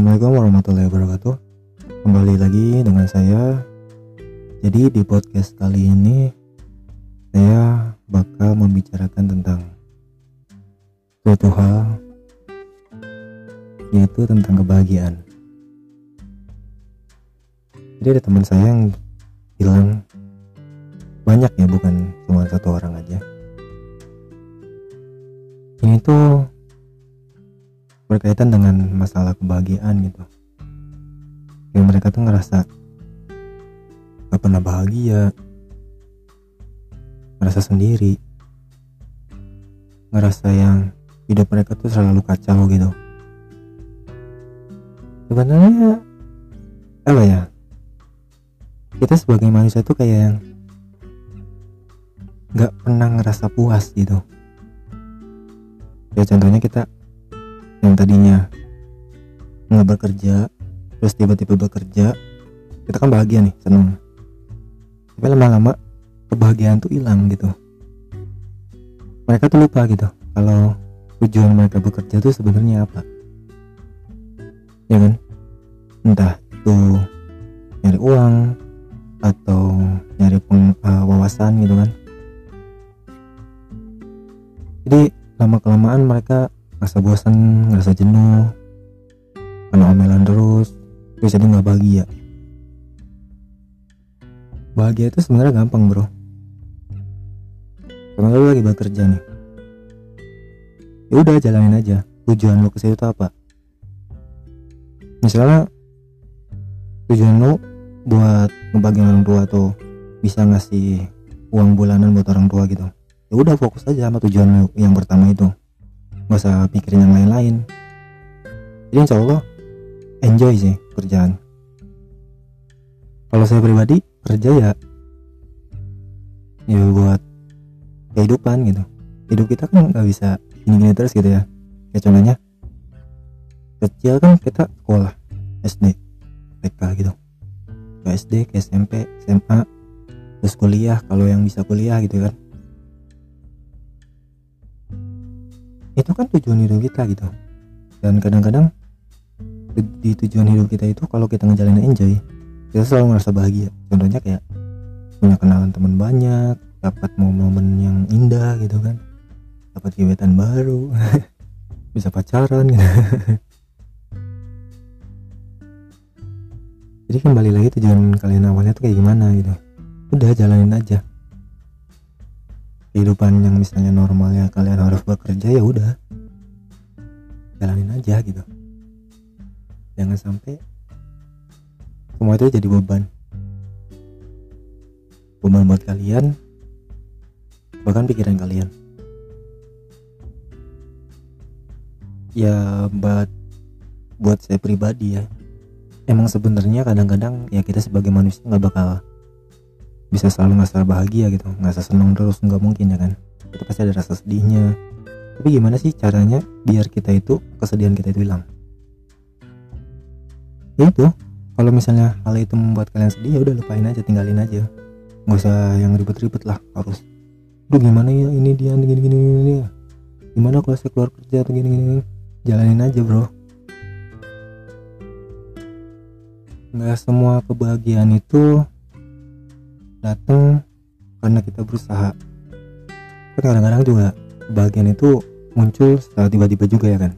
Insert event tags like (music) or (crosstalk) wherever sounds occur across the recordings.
Assalamualaikum warahmatullahi wabarakatuh. Kembali lagi dengan saya. Jadi di podcast kali ini Saya bakal membicarakan tentang Suatu hal Yaitu tentang kebahagiaan. Jadi ada teman saya yang bilang berkaitan dengan masalah kebahagiaan gitu. Yang mereka tuh ngerasa gak pernah bahagia ngerasa sendiri ngerasa yang hidup mereka tuh selalu kacau gitu. Sebenarnya apa ya kita sebagai manusia tuh kayak yang nggak pernah ngerasa puas gitu. Ya contohnya kita yang tadinya nggak bekerja terus tiba-tiba bekerja kita kan bahagia nih seneng. Tapi lama-lama kebahagiaan tuh hilang gitu. Mereka tuh lupa gitu kalau tujuan mereka bekerja tuh sebenarnya apa. Ya kan? Entah itu nyari uang atau nyari peng, uh, wawasan gitu kan. Jadi lama kelamaan mereka ngerasa bosan ngerasa jenuh karena omelan terus terus jadi nggak bahagia. Bahagia itu sebenarnya gampang bro. Karena lu lagi bekerja nih. Ya udah jalanin aja. Tujuan lu ke situ apa? Misalnya tujuan lu buat ngebagiin orang tua atau bisa ngasih uang bulanan buat orang tua gitu. Ya udah fokus aja sama tujuan lu yang pertama itu nggak usah pikirin yang lain-lain. Jadi insya Allah enjoy sih kerjaan. Kalau saya pribadi kerja ya ya buat kehidupan gitu. Hidup kita kan nggak bisa gini-gini terus gitu ya. Ya contohnya kecil kan kita sekolah SD TK gitu. Ke SD ke SMP SMA terus kuliah kalau yang bisa kuliah gitu kan itu kan tujuan hidup kita gitu. Dan kadang-kadang di tujuan hidup kita itu kalau kita ngejalanin enjoy kita selalu merasa bahagia. Contohnya kayak punya kenalan teman banyak dapat momen-momen yang indah gitu kan. Dapat gebetan baru (laughs) bisa pacaran gitu. Jadi kembali lagi tujuan kalian awalnya tuh kayak gimana gitu. Udah jalanin aja kehidupan yang misalnya normalnya kalian harus bekerja ya udah. Jalanin aja gitu. Jangan sampai semua itu jadi beban. Beban buat kalian bahkan pikiran kalian. Ya buat buat saya pribadi ya. Emang sebenarnya kadang-kadang ya kita sebagai manusia nggak bakal bisa selalu ngerasa bahagia gitu ngerasa senang terus nggak mungkin ya kan. Itu pasti ada rasa sedihnya. Tapi gimana sih caranya biar kita itu kesedihan kita itu hilang? Ya itu kalau misalnya hal itu membuat kalian sedih ya udah lupain aja tinggalin aja. Nggak usah yang ribet-ribet lah harus. Duh gimana ya ini dia gini gini gini ya? Gimana kalau saya keluar kerja atau gini gini? Jalanin aja bro. Nggak semua kebahagiaan itu datang karena kita berusaha. Kan kadang-kadang juga kebahagiaan itu muncul setelah tiba-tiba juga ya kan?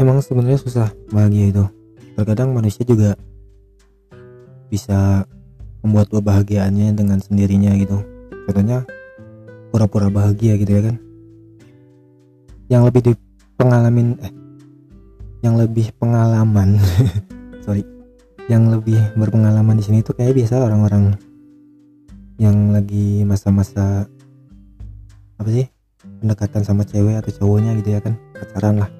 Emang sebenarnya susah bahagia itu. Terkadang manusia juga bisa membuat kebahagiaannya dengan sendirinya gitu. Contohnya pura-pura bahagia gitu ya kan? Yang lebih di pengalamin eh yang lebih pengalaman. (laughs) Sorry. Yang lebih berpengalaman di sini tuh kayak biasa orang-orang yang lagi masa-masa apa sih pendekatan sama cewek atau cowoknya gitu ya kan pacaran lah.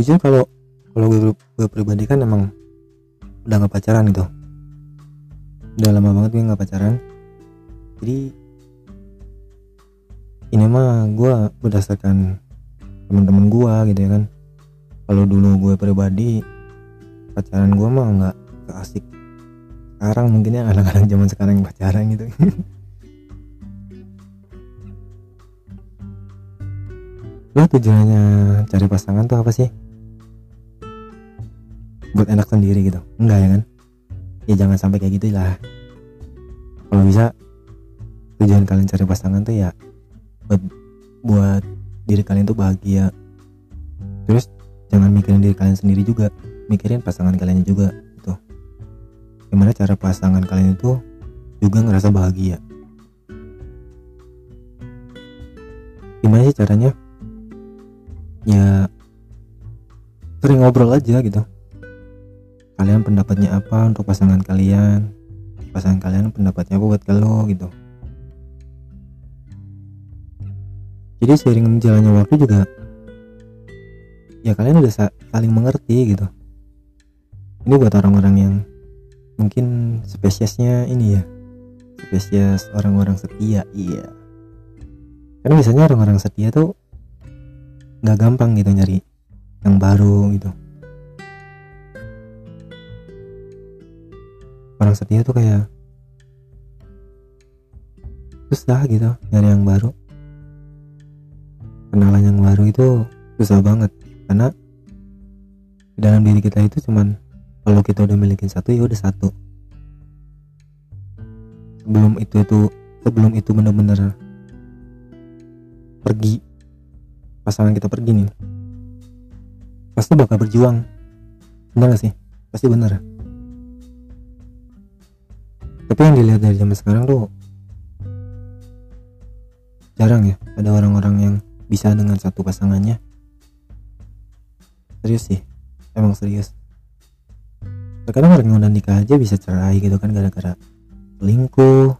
Jujur kalau kalau gue, gue pribadi kan emang udah nggak pacaran gitu. Udah lama banget gue nggak pacaran. Jadi ini mah gue berdasarkan teman-teman gue gitu ya kan. Kalau dulu gue pribadi pacaran gue mah nggak asik. Sekarang mungkin ya anak-anak zaman sekarang yang pacaran gitu. (laughs) Lo tujuannya cari pasangan tuh apa sih? Buat enak sendiri gitu. Enggak ya kan? Ya jangan sampai kayak gitu lah. Kalau bisa tujuan kalian cari pasangan tuh ya buat buat diri kalian tuh bahagia. Terus jangan mikirin diri kalian sendiri juga. Mikirin pasangan kalian juga gitu. Gimana cara pasangan kalian itu juga ngerasa bahagia? Gimana sih caranya? Ya sering ngobrol aja gitu. Kalian pendapatnya apa untuk pasangan kalian? Pasangan kalian pendapatnya apa buat kalau gitu jadi sering jalannya waktu juga ya kalian udah saling mengerti gitu. Ini buat orang-orang yang mungkin spesiesnya ini ya spesies orang-orang setia iya. Karena biasanya orang-orang setia tuh nggak gampang gitu nyari yang baru gitu. Orang setia tuh kayak susah gitu nyari yang baru kenalan yang baru itu susah banget. Karena di dalam diri kita itu cuman kalau kita udah milikin satu ya udah satu. Sebelum itu itu sebelum itu bener-bener pergi pasangan kita pergi nih pasti bakal berjuang. Bener gak sih? Pasti bener. Tapi yang dilihat dari zaman sekarang tuh jarang ya ada orang-orang yang bisa dengan satu pasangannya? Serius sih emang serius. Terkadang orang yang udah nikah aja bisa cerai gitu kan gara-gara selingkuh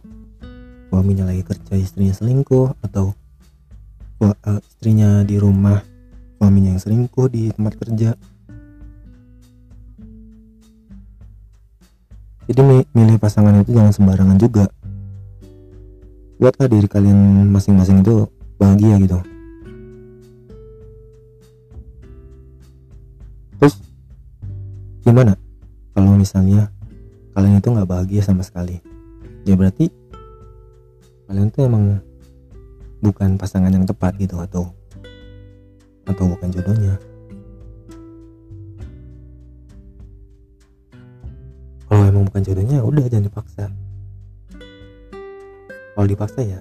suaminya lagi kerja istrinya selingkuh atau uh, istrinya di rumah suaminya yang selingkuh di tempat kerja. Jadi milih pasangan itu jangan sembarangan juga. Buatlah diri kalian masing-masing itu bahagia gitu gimana? Kalau misalnya kalian itu nggak bahagia sama sekali ya berarti kalian tuh emang bukan pasangan yang tepat gitu atau atau bukan jodohnya. Kalau emang bukan jodohnya ya udah jangan dipaksa. Kalau dipaksa ya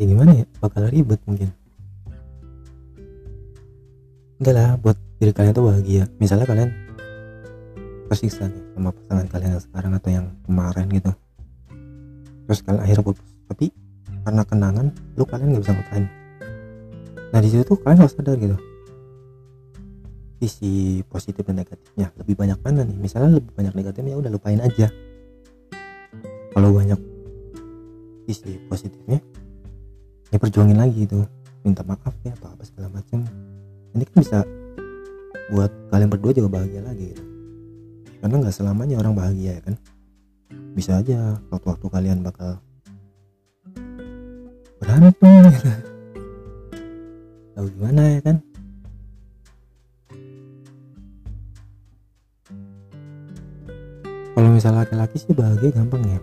ya gimana ya? Bakal ribet mungkin. Enggak lah buat diri kalian tuh bahagia. Misalnya kalian tersiksa nih sama pasangan kalian yang sekarang atau yang kemarin gitu. Terus kalian akhirnya putus. Tapi karena kenangan lu kalian nggak bisa ngapain nah di situ tuh kalian harus sadar gitu. Sisi positif dan negatifnya. Lebih banyak mana nih? Misalnya lebih banyak negatifnya udah lupain aja. Kalau banyak sisi positifnya ya perjuangin lagi itu minta maaf ya atau apa segala macam. Ini kan bisa buat kalian berdua juga bahagia lagi gitu. Karena nggak selamanya orang bahagia ya kan? Bisa aja waktu-waktu kalian bakal berantem gitu. Tahu gimana ya kan? Kalau misalnya laki-laki sih bahagia gampang ya.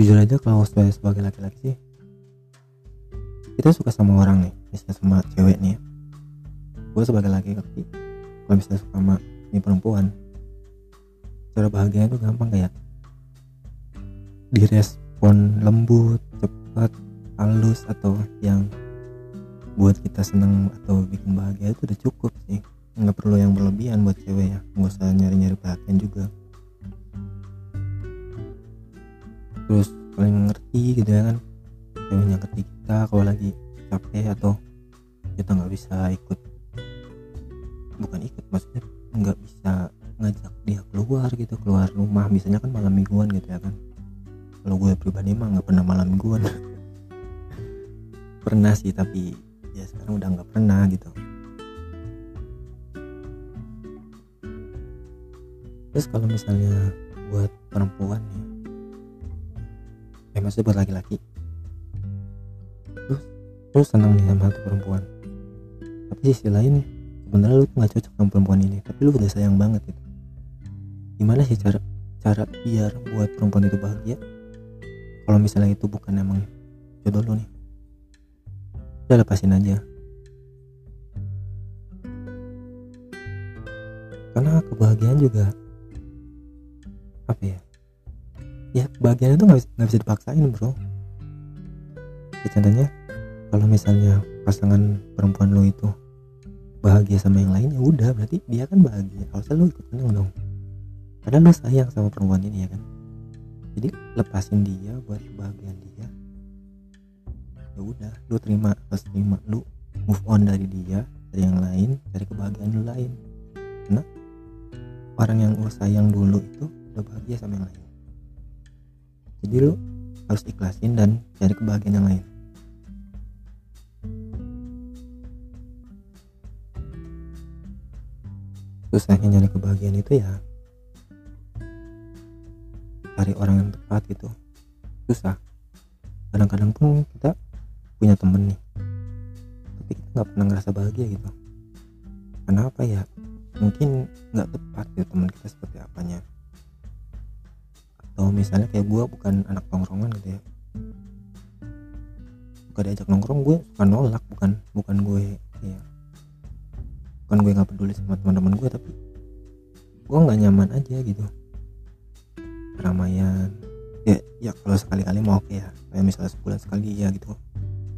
Jujur aja kalau saya sebagai laki-laki sih kita suka sama orang nih misalnya sama cewek nih ya gue sebagai laki-laki kalau misalnya suka sama ini perempuan. Cara bahagia itu gampang kayak direspon lembut cepat halus atau yang buat kita seneng atau bikin bahagia itu udah cukup sih. Nggak perlu yang berlebihan buat cewek ya. Nggak usah nyari-nyari perhatian juga. Terus paling ngerti gitu ya kan ceweknya ngerti kita kalau lagi capek atau kita nggak bisa ikut bukan ikut maksudnya nggak bisa ngajak dia keluar gitu keluar rumah. Misalnya kan malam mingguan gitu ya kan. Kalau gue pribadi mah nggak pernah malam mingguan. (laughs) Pernah sih tapi ya sekarang udah nggak pernah gitu. Terus kalau misalnya buat perempuan ya eh maksudnya buat laki-laki terus terus senang nih sama satu perempuan. Tapi sisi lain sebenarnya lu nggak cocok sama perempuan ini tapi lu udah sayang banget gitu. Gimana sih cara cara biar buat perempuan itu bahagia? Kalau misalnya itu bukan emang jodoh lu nih udah lepasin aja. Karena kebahagiaan juga apa ya? Ya kebahagiaan itu nggak bisa, bisa dipaksain bro. Ya, contohnya kalau misalnya pasangan perempuan lo itu bahagia sama yang lain ya udah berarti dia kan bahagia. Kalau lo ikut seneng dong. Karena lo sayang sama perempuan ini ya kan? Jadi lepasin dia buat kebahagiaan dia. Ya udah lu terima harus terima lu move on dari dia dari yang lain dari kebahagiaan lu lain. Karena orang yang lu sayang dulu itu udah bahagia sama yang lain. Jadi lu harus ikhlasin dan cari kebahagiaan yang lain susahnya nyari kebahagiaan itu ya cari orang yang tepat gitu. Susah. Kadang-kadang pun kita punya temen nih tapi kita nggak pernah ngerasa bahagia gitu. Kenapa ya? Mungkin nggak tepat gitu teman kita seperti apanya. Atau misalnya kayak gue bukan anak tongkrongan gitu ya. Bukan diajak nongkrong gue suka nolak bukan bukan gue ya bukan gue nggak peduli sama teman-teman gue tapi gue nggak nyaman aja gitu. Keramaian. Ya ya kalau sekali-kali mau oke ya. Kayak misalnya sebulan sekali ya gitu.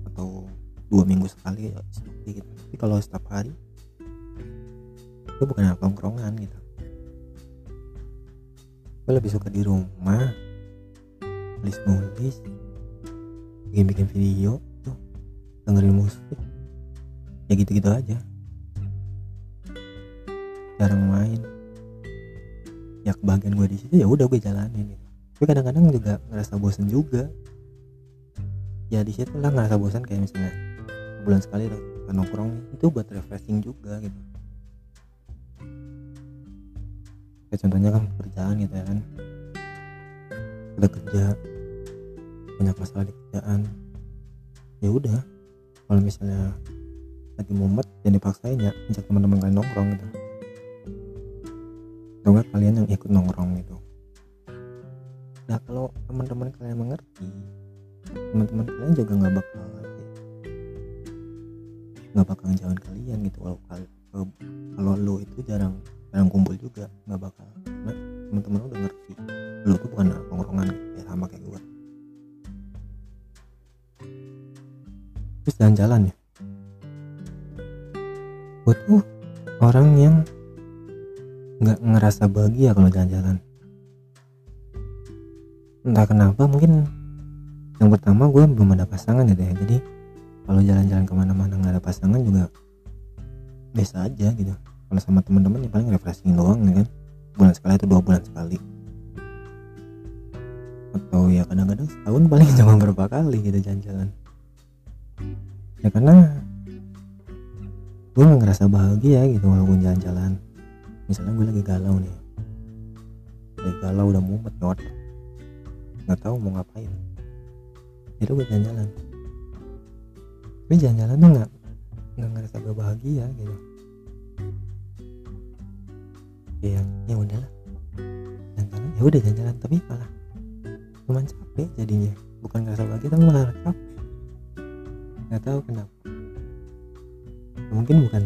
Atau dua minggu sekali ya seperti gitu. Tapi kalau setiap hari itu bukan anak tongkrongan gitu. Gue lebih suka di rumah nulis nulis bikin bikin video tuh dengerin musik. Ya gitu gitu aja jarang main. Ya kebahagiaan gue di situ ya udah gue jalanin gitu. tapi kadang-kadang juga ngerasa bosen juga. Ya di situ lah ngerasa bosan kayak misalnya bulan sekali nongkrong itu buat refreshing juga gitu. Kayak contohnya kan pekerjaan gitu ya kan. Udah kerja banyak masalah di kerjaan. Ya udah kalau misalnya lagi mumet jangan dipaksain ya ajak teman-teman kalian nongkrong gitu atau enggak kalian yang ikut nongkrong gitu nah kalau teman-teman kalian mengerti teman-teman kalian juga nggak bakal nggak bakal jauhin kalian gitu. Kalau kalau lo itu jarang jarang kumpul juga nggak bakal. Karena teman-teman udah ngerti lo tuh bukan nongkrongan gitu ya sama kayak gue terus jalan-jalan ya? Gue tuh orang yang ngerasa bahagia kalau jalan-jalan. Entah kenapa mungkin yang pertama gue belum ada pasangan gitu ya jadi kalau jalan-jalan ke mana-mana nggak ada pasangan juga biasa aja gitu. Kalau sama teman-teman ya paling refreshing doang ya kan? Bulan sekali atau dua bulan sekali. Atau ya kadang-kadang setahun paling (laughs) cuma berapa kali gitu jalan-jalan. Ya karena gue ngerasa bahagia gitu walaupun jalan-jalan misalnya gue lagi galau nih. Lagi galau udah mumet nih nggak tahu mau ngapain. Itu gue jalan-jalan. Tapi jalan-jalan tuh nggak nggak ngerasa gue bahagia gitu. Ya ya udahlah. Jalan-jalan ya udah jalan-jalan tapi malah cuman capek jadinya. Bukan ngerasa bahagia tapi malah capek. Nggak tahu kenapa. Mungkin bukan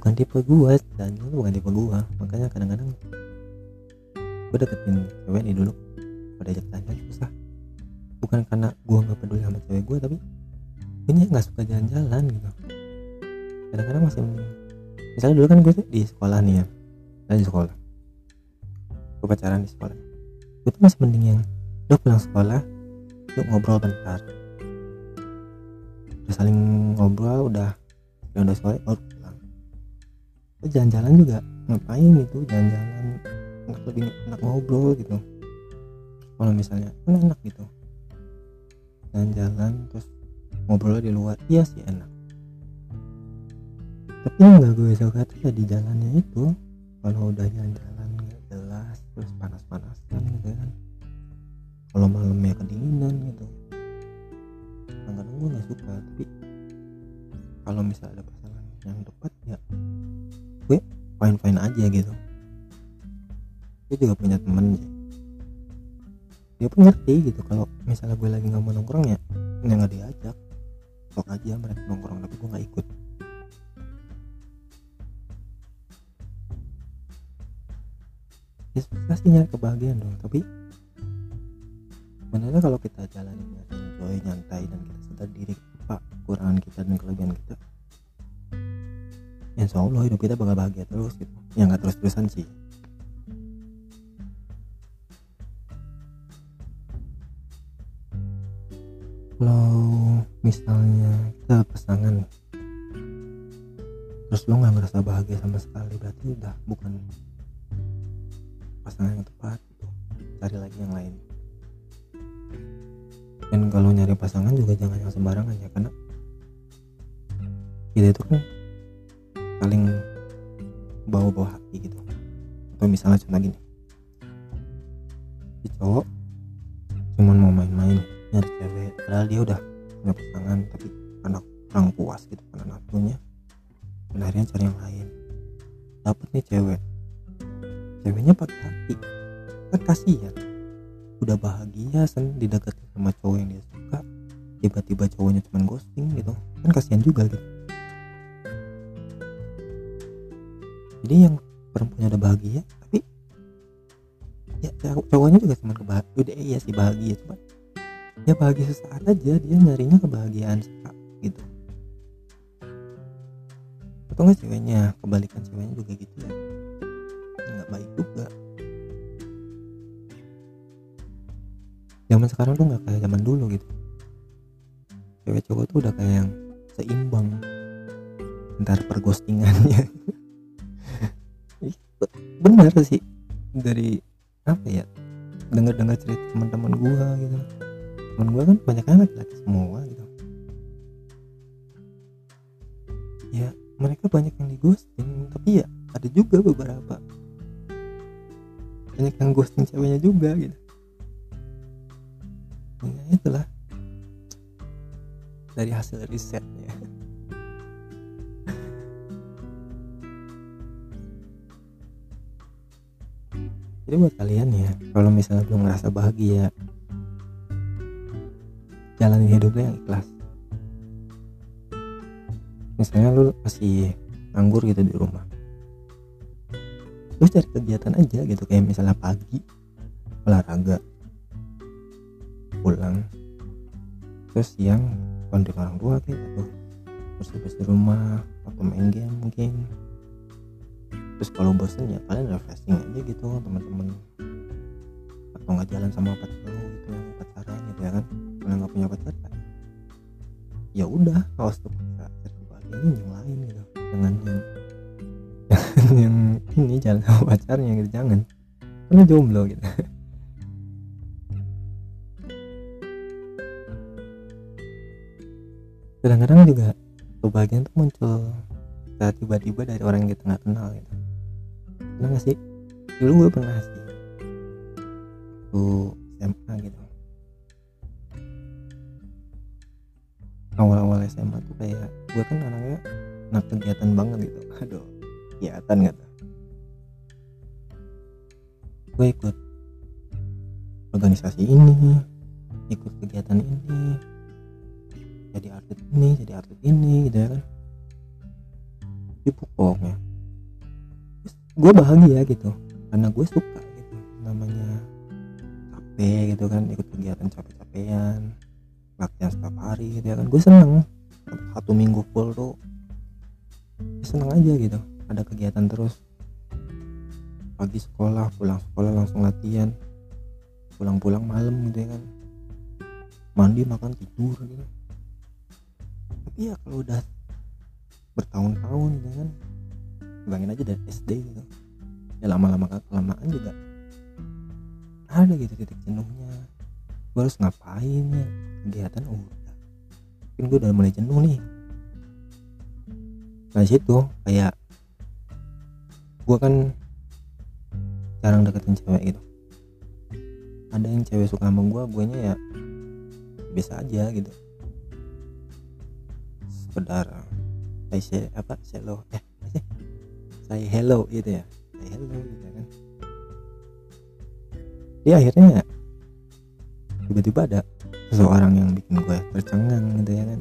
bukan tipe gue dan bukan tipe gue makanya kadang-kadang gue deketin cewek nih dulu. Pada ajak tanya susah. Bukan karena gue nggak peduli sama cewek gue tapi ini nggak suka jalan-jalan gitu. Kadang-kadang masih misalnya dulu kan gue di sekolah nih ya. Saya di sekolah. Gue pacaran di sekolah. Gue tuh masih mending yang udah pulang sekolah yuk ngobrol bentar. Udah saling ngobrol udah ya udah sore pulang jalan-jalan juga ngapain gitu jalan-jalan lebih enak ngobrol gitu. Kalau misalnya kan enak gitu. Jalan-jalan terus ngobrol di luar iya sih enak. Tapi yang gak gue suka tuh ya di jalannya itu kalau udah jalan-jalan gak jelas terus panas-panasan gitu kan. Kalau malamnya kedinginan gitu. Kadang-kadang gue gak suka tapi kalau misalnya ada aja gitu. Gue juga punya temen dia pun ngerti gitu kalau misalnya gue lagi nggak mau nongkrong ya yang nggak diajak. Sok aja mereka nongkrong tapi gue nggak ikut. Ya sih nyari kebahagiaan dong tapi sebenarnya kalau kita jalaninnya enjoy nyantai dan kita sadar diri apa kekurangan kita dan kelebihan kita ya insya Allah hidup kita bakal bahagia terus gitu. Ya sih. Kalau misalnya kita pasangan terus lo nggak ngerasa bahagia sama sekali berarti udah bukan pasangan yang tepat gitu. cari lagi yang lain. Dan kalau nyari pasangan juga jangan yang sembarangan ya karena kita itu kan saling bawa-bawa hati gitu atau misalnya contoh gini si cowok cuman mau main-main nyari cewek. Padahal dia udah punya pasangan tapi anak kurang puas gitu karena nafsunya dan akhirnya cari yang lain. Dapat nih cewek. Ceweknya pakai hati. Kan kasihan. Udah bahagia sen dideketin sama cowok yang dia suka. Tiba-tiba cowoknya cuma ghosting gitu. Kan kasihan juga gitu. Jadi yang perempuannya udah bahagia tapi ya cowoknya juga cuma kebahagiaan. Udah iya sih bahagia cuma ya bahagia sesaat aja dia nyarinya kebahagiaan sesaat gitu. Atau enggak ceweknya kebalikan ceweknya juga gitu ya. Nggak baik juga. Zaman sekarang tuh nggak kayak zaman dulu gitu. Cewek cowok tuh udah kayak yang seimbang ntar perghostingannya (laughs) benar sih. Dari apa ya dengar dengar cerita teman-teman gua gitu. Teman gua kan banyak kan laki-laki semua gitu. Ya mereka banyak yang di ghosting tapi ya ada juga beberapa. Banyak yang ghosting ceweknya juga gitu. Ya itulah. Dari hasil risetnya jadi buat kalian ya kalau misalnya belum ngerasa bahagia jalanin hidupnya yang ikhlas. Misalnya lu masih nganggur gitu di rumah. Terus cari kegiatan aja gitu kayak misalnya pagi olahraga pulang terus siang kontak orang tua kayak atau bersih bersih rumah atau main game mungkin terus kalau bosen ya kalian refreshing aja gitu teman-teman atau nggak jalan sama pacar lo gitu yang pacaran gitu ya kan. Kalau nggak punya pacar kan ya udah kalau tuh bisa cari kebahagiaan yang lain gitu jangan yang yang ini jalan sama pacarnya gitu jangan. Karena jomblo gitu. Kadang-kadang juga kebahagiaan tuh muncul tiba-tiba dari orang yang kita nggak kenal gitu pernah gak sih? Dulu gue pernah sih. Tuh SMA gitu. Awal-awal SMA tuh kayak gue kan anaknya anak kegiatan banget gitu. (laughs) Aduh kegiatan gak tuh gue ikut organisasi ini ikut kegiatan ini jadi atlet ini jadi atlet ini gitu ya kan. Sibuk pokoknya gue bahagia gitu. Karena gue suka gitu namanya capek gitu kan ikut kegiatan capek-capean latihan setiap hari gitu ya kan. Gue seneng satu minggu full tuh seneng aja gitu ada kegiatan terus. Pagi sekolah pulang sekolah langsung latihan pulang-pulang malam gitu ya kan. Mandi makan tidur gitu. Tapi ya kalau udah bertahun-tahun gitu kan bayangin aja dari SD gitu. Ya lama-lama kelamaan juga. Ada gitu titik jenuhnya. Gue harus ngapain ya? Kegiatan udah. Mungkin gue udah mulai jenuh nih. Nah situ kayak gue kan jarang deketin cewek gitu. Ada yang cewek suka sama gue nya ya biasa aja gitu. Sekedar saya say, apa hello. Eh saya hello gitu ya. Saya hello gitu kan. Dia akhirnya tiba-tiba ada seseorang yang bikin gue tercengang gitu ya kan.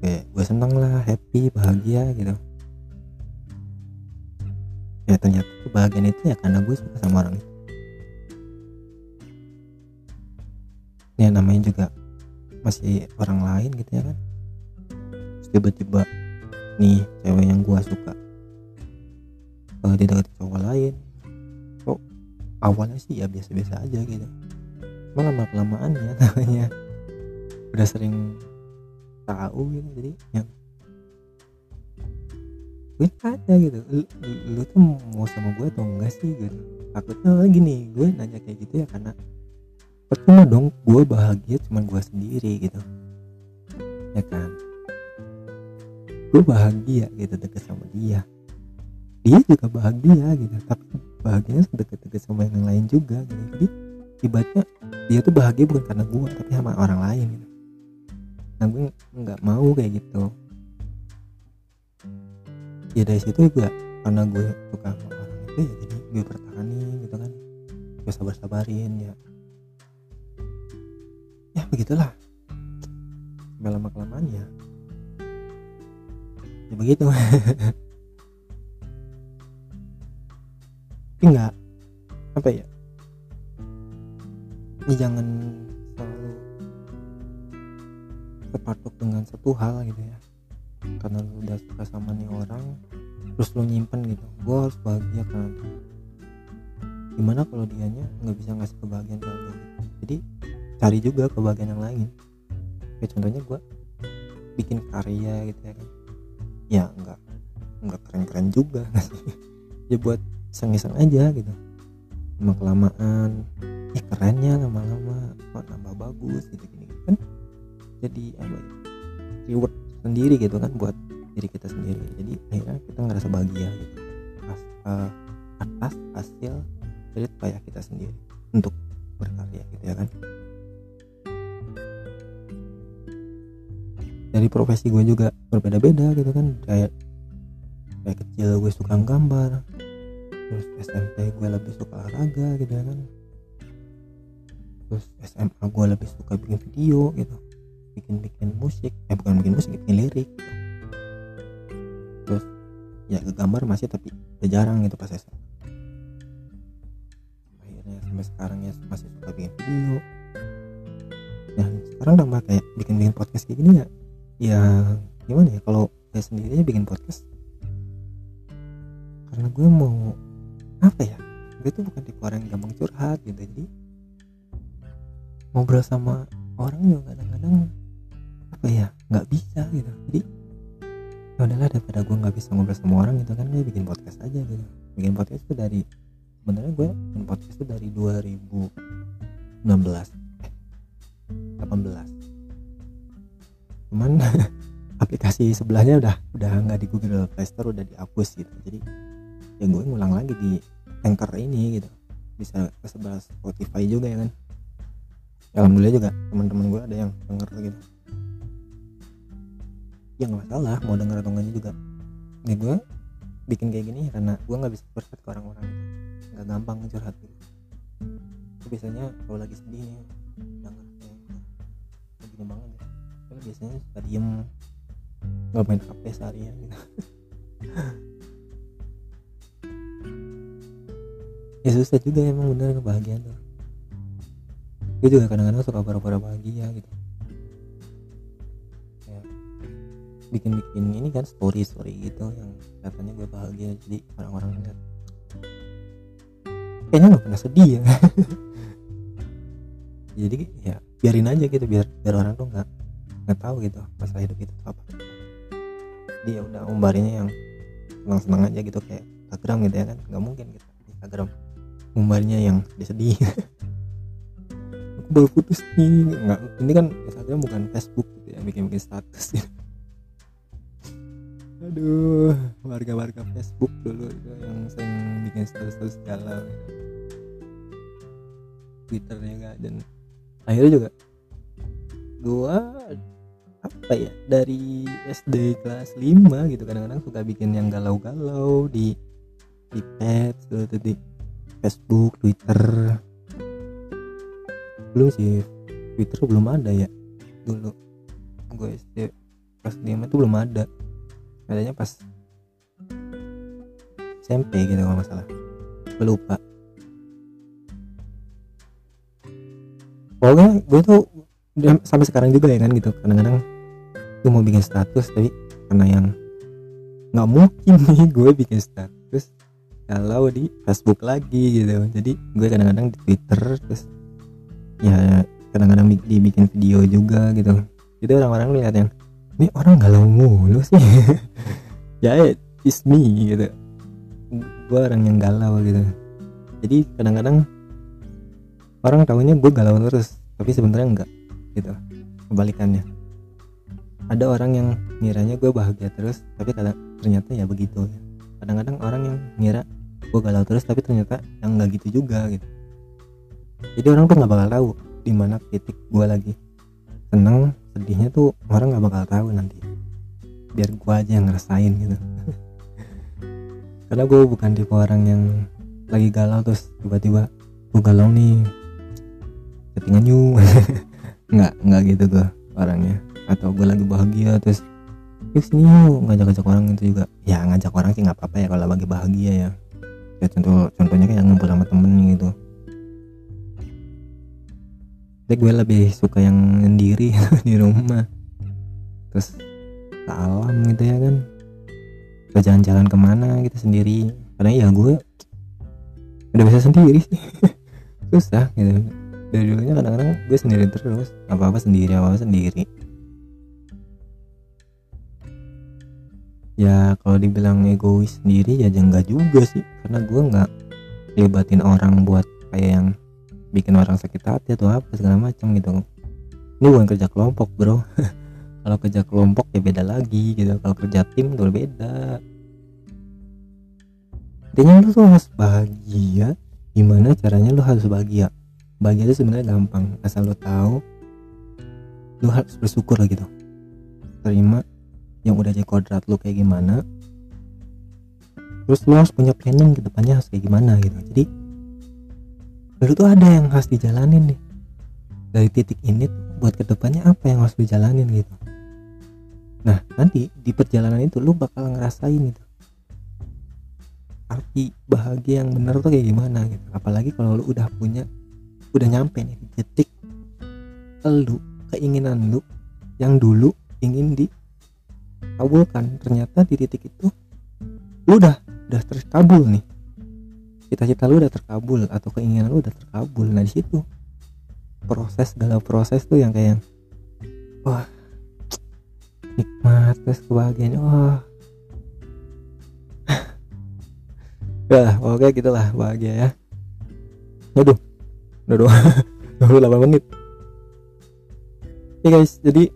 Kayak gue seneng lah happy bahagia gitu. Ya ternyata kebahagiaan itu ya karena gue suka sama orang itu. Ya namanya juga masih orang lain gitu ya kan. Tiba-tiba nih cewek yang gue suka uh, tidak cowok lain. Kok awalnya sih ya biasa-biasa aja gitu. Cuma lama kelamaan ya (laughs) namanya. Udah sering tahu gitu jadi yang gue tanya gitu. Lu, lu- tuh mau sama gue atau enggak sih gitu? Takutnya gini gue nanya kayak gitu ya karena percuma dong gue bahagia cuman gue sendiri gitu. Ya kan? Gue bahagia gitu deket sama dia dia juga bahagia gitu. Tapi bahagianya deket-deket sama yang lain juga gitu. Jadi ibaratnya dia tuh bahagia bukan karena gue tapi sama orang lain gitu. Nah gue nggak mau kayak gitu. Ya dari situ juga karena gue suka sama orang itu ya jadi gue pertahanin gitu kan. Gue sabar sabarin ya. Ya begitulah. Lama kelamaan ya. Ya begitu (laughs) tapi nggak apa ya? Ini jangan selalu terpatok dengan satu hal gitu ya. Karena lu udah suka sama nih orang terus lu nyimpen gitu. Gue harus bahagia kan. Gimana kalau dianya nggak bisa ngasih kebahagiaan ke gitu. jadi cari juga kebahagiaan yang lain. Kayak contohnya gue bikin karya gitu ya kan. Ya nggak nggak keren-keren juga. (laughs) Ya buat iseng-iseng aja gitu. Lama kelamaan. Eh kerennya lama-lama. Kok nambah bagus gitu gini kan jadi apa reward sendiri gitu kan buat diri kita sendiri. Jadi akhirnya kita ngerasa bahagia gitu. Atas, eh, atas hasil dari payah kita sendiri untuk berkarya gitu ya kan. Dari profesi gue juga berbeda-beda gitu kan. Kayak kayak kecil gue suka gambar terus SMP gue lebih suka olahraga gitu ya kan. Terus SMA gue lebih suka bikin video gitu. Bikin bikin musik. Eh bukan bikin musik bikin lirik gitu. terus ya ke gambar masih tapi udah jarang gitu pas SMA akhirnya sampai sekarang ya masih suka bikin video. Dan sekarang tambah kayak bikin bikin podcast kayak gini ya ya gimana ya kalau saya sendiri bikin podcast. Karena gue mau apa ya? Gue tuh bukan tipe orang yang gampang curhat gitu jadi ngobrol sama orang juga kadang-kadang apa ya nggak bisa gitu. Jadi ya udahlah daripada gue nggak bisa ngobrol sama orang gitu kan gue bikin podcast aja gitu. Bikin podcast itu dari sebenarnya gue bikin podcast itu dari 2016 eh 18 cuman (laughs) aplikasi sebelahnya udah udah nggak di Google Play Store udah dihapus gitu. Jadi ya gue ngulang lagi di Anchor ini gitu. Bisa ke sebelah Spotify juga ya kan. Ya, alhamdulillah juga teman-teman gue ada yang denger gitu. Ya nggak masalah mau denger atau enggaknya juga. Ya gue bikin kayak gini karena gue nggak bisa curhat ke orang-orang gitu. Nggak gampang curhat gitu. Itu biasanya kalau lagi sedih nih denger kayak gitu gini banget ya. Karena biasanya suka diem nggak main HP seharian gitu (laughs) ya susah juga emang bener kebahagiaan tuh. Gue juga kadang-kadang suka pura-pura bahagia gitu. Kayak bikin-bikin ini kan story story gitu yang katanya gue bahagia jadi orang-orang lihat. Kayaknya nggak pernah sedih ya. (laughs) Jadi ya biarin aja gitu biar biar orang tuh nggak nggak tahu gitu masalah hidup itu apa. Dia udah umbarinnya yang senang-senang aja gitu kayak Instagram gitu ya kan nggak mungkin gitu Instagram umbarnya yang sedih. Aku baru putus nih. Nggak ini kan Instagram bukan Facebook gitu ya bikin bikin status. Gitu. aduh warga-warga Facebook dulu itu yang sering bikin status-status galau. Twitter juga dan akhirnya juga gua apa ya dari SD kelas 5 gitu kadang-kadang suka bikin yang galau-galau di di pet gitu di Facebook Twitter. Belum sih Twitter belum ada ya. Dulu gue SD pas di itu belum ada. Adanya pas SMP gitu kalau masalah gue lupa. Pokoknya gue tuh sampai sekarang juga ya kan gitu. Kadang-kadang gue mau bikin status tapi karena yang nggak mungkin (laughs) nih gue bikin status kalau di Facebook lagi gitu. Jadi gue kadang-kadang di Twitter terus ya kadang-kadang dibikin video juga gitu. Jadi orang-orang lihat yang ini orang galau mulu sih. (laughs) Ya it's me gitu. Gue orang yang galau gitu. Jadi kadang-kadang orang tahunya gue galau terus tapi sebenarnya enggak gitu kebalikannya. Ada orang yang ngiranya gue bahagia terus tapi kadang ternyata ya begitu. Kadang-kadang orang yang ngira gue galau terus tapi ternyata yang enggak gitu juga gitu. Jadi orang tuh nggak bakal tahu di mana titik gue lagi. Seneng sedihnya tuh orang nggak bakal tahu nanti. Biar gue aja yang ngerasain gitu. (laughs) Karena gue bukan tipe orang yang lagi galau terus tiba-tiba gue galau nih settingan you (laughs) nggak nggak gitu gue orangnya. Atau gue lagi bahagia terus yuk sini yuk. Ngajak-ngajak orang itu juga. Ya ngajak orang sih nggak apa-apa ya kalau lagi bahagia ya ya contoh contohnya kayak ngumpul sama temen gitu. Tapi gue lebih suka yang sendiri (laughs) di rumah. Terus alam gitu ya kan. Ke jalan-jalan ke mana gitu sendiri. Karena ya gue udah bisa sendiri sih. (laughs) Susah gitu. Dari dulunya kadang-kadang gue sendiri terus. Apa apa sendiri apa apa sendiri ya kalau dibilang egois sendiri ya enggak juga sih. Karena gue nggak libatin orang buat kayak yang bikin orang sakit hati atau apa segala macam gitu. Ini bukan kerja kelompok bro. (laughs) Kalau kerja kelompok ya beda lagi gitu. Kalau kerja tim itu beda. Intinya lu tuh harus bahagia. Gimana caranya lu harus bahagia? Bahagia itu sebenarnya gampang. Asal lu tahu lu harus bersyukur gitu. Terima yang udah jadi kodrat lu kayak gimana. Terus lu harus punya planning ke depannya harus kayak gimana gitu. Jadi lu tuh ada yang harus dijalanin nih? Dari titik ini tuh buat ke depannya apa yang harus dijalanin gitu? Nah nanti di perjalanan itu lu bakal ngerasain itu arti bahagia yang benar tuh kayak gimana gitu. Apalagi kalau lu udah punya udah nyampe nih di titik lu keinginan lu yang dulu ingin dikabulkan ternyata di titik itu lu udah udah terkabul nih. Cita-cita lu udah terkabul atau keinginan lu udah terkabul. Nah di situ proses segala proses tuh yang kayak wah nikmat terus kebahagiaan. Wah. (laughs) Ya oke gitulah bahagia ya. Aduh udah dua (laughs) 28 menit. Ya guys jadi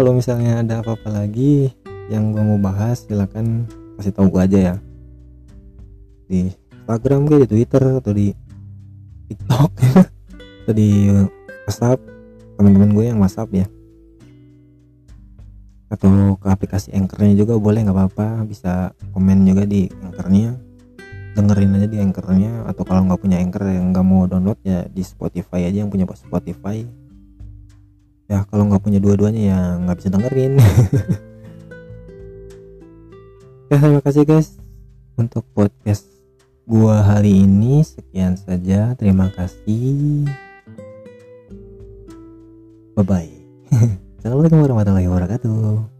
kalau misalnya ada apa-apa lagi yang gue mau bahas silahkan kasih tahu gue aja ya. Di Instagram gue di Twitter atau di TikTok (laughs) atau di WhatsApp teman-teman gue yang WhatsApp ya. Atau ke aplikasi anchornya juga boleh nggak apa-apa. Bisa komen juga di anchornya. Dengerin aja di anchornya atau kalau nggak punya anchor yang nggak mau download ya di Spotify aja yang punya Spotify ya kalau nggak punya dua-duanya ya nggak bisa dengerin. (laughs) Ya terima kasih guys untuk podcast gua hari ini. Sekian saja. Terima kasih. Bye bye (laughs) Assalamualaikum warahmatullahi wabarakatuh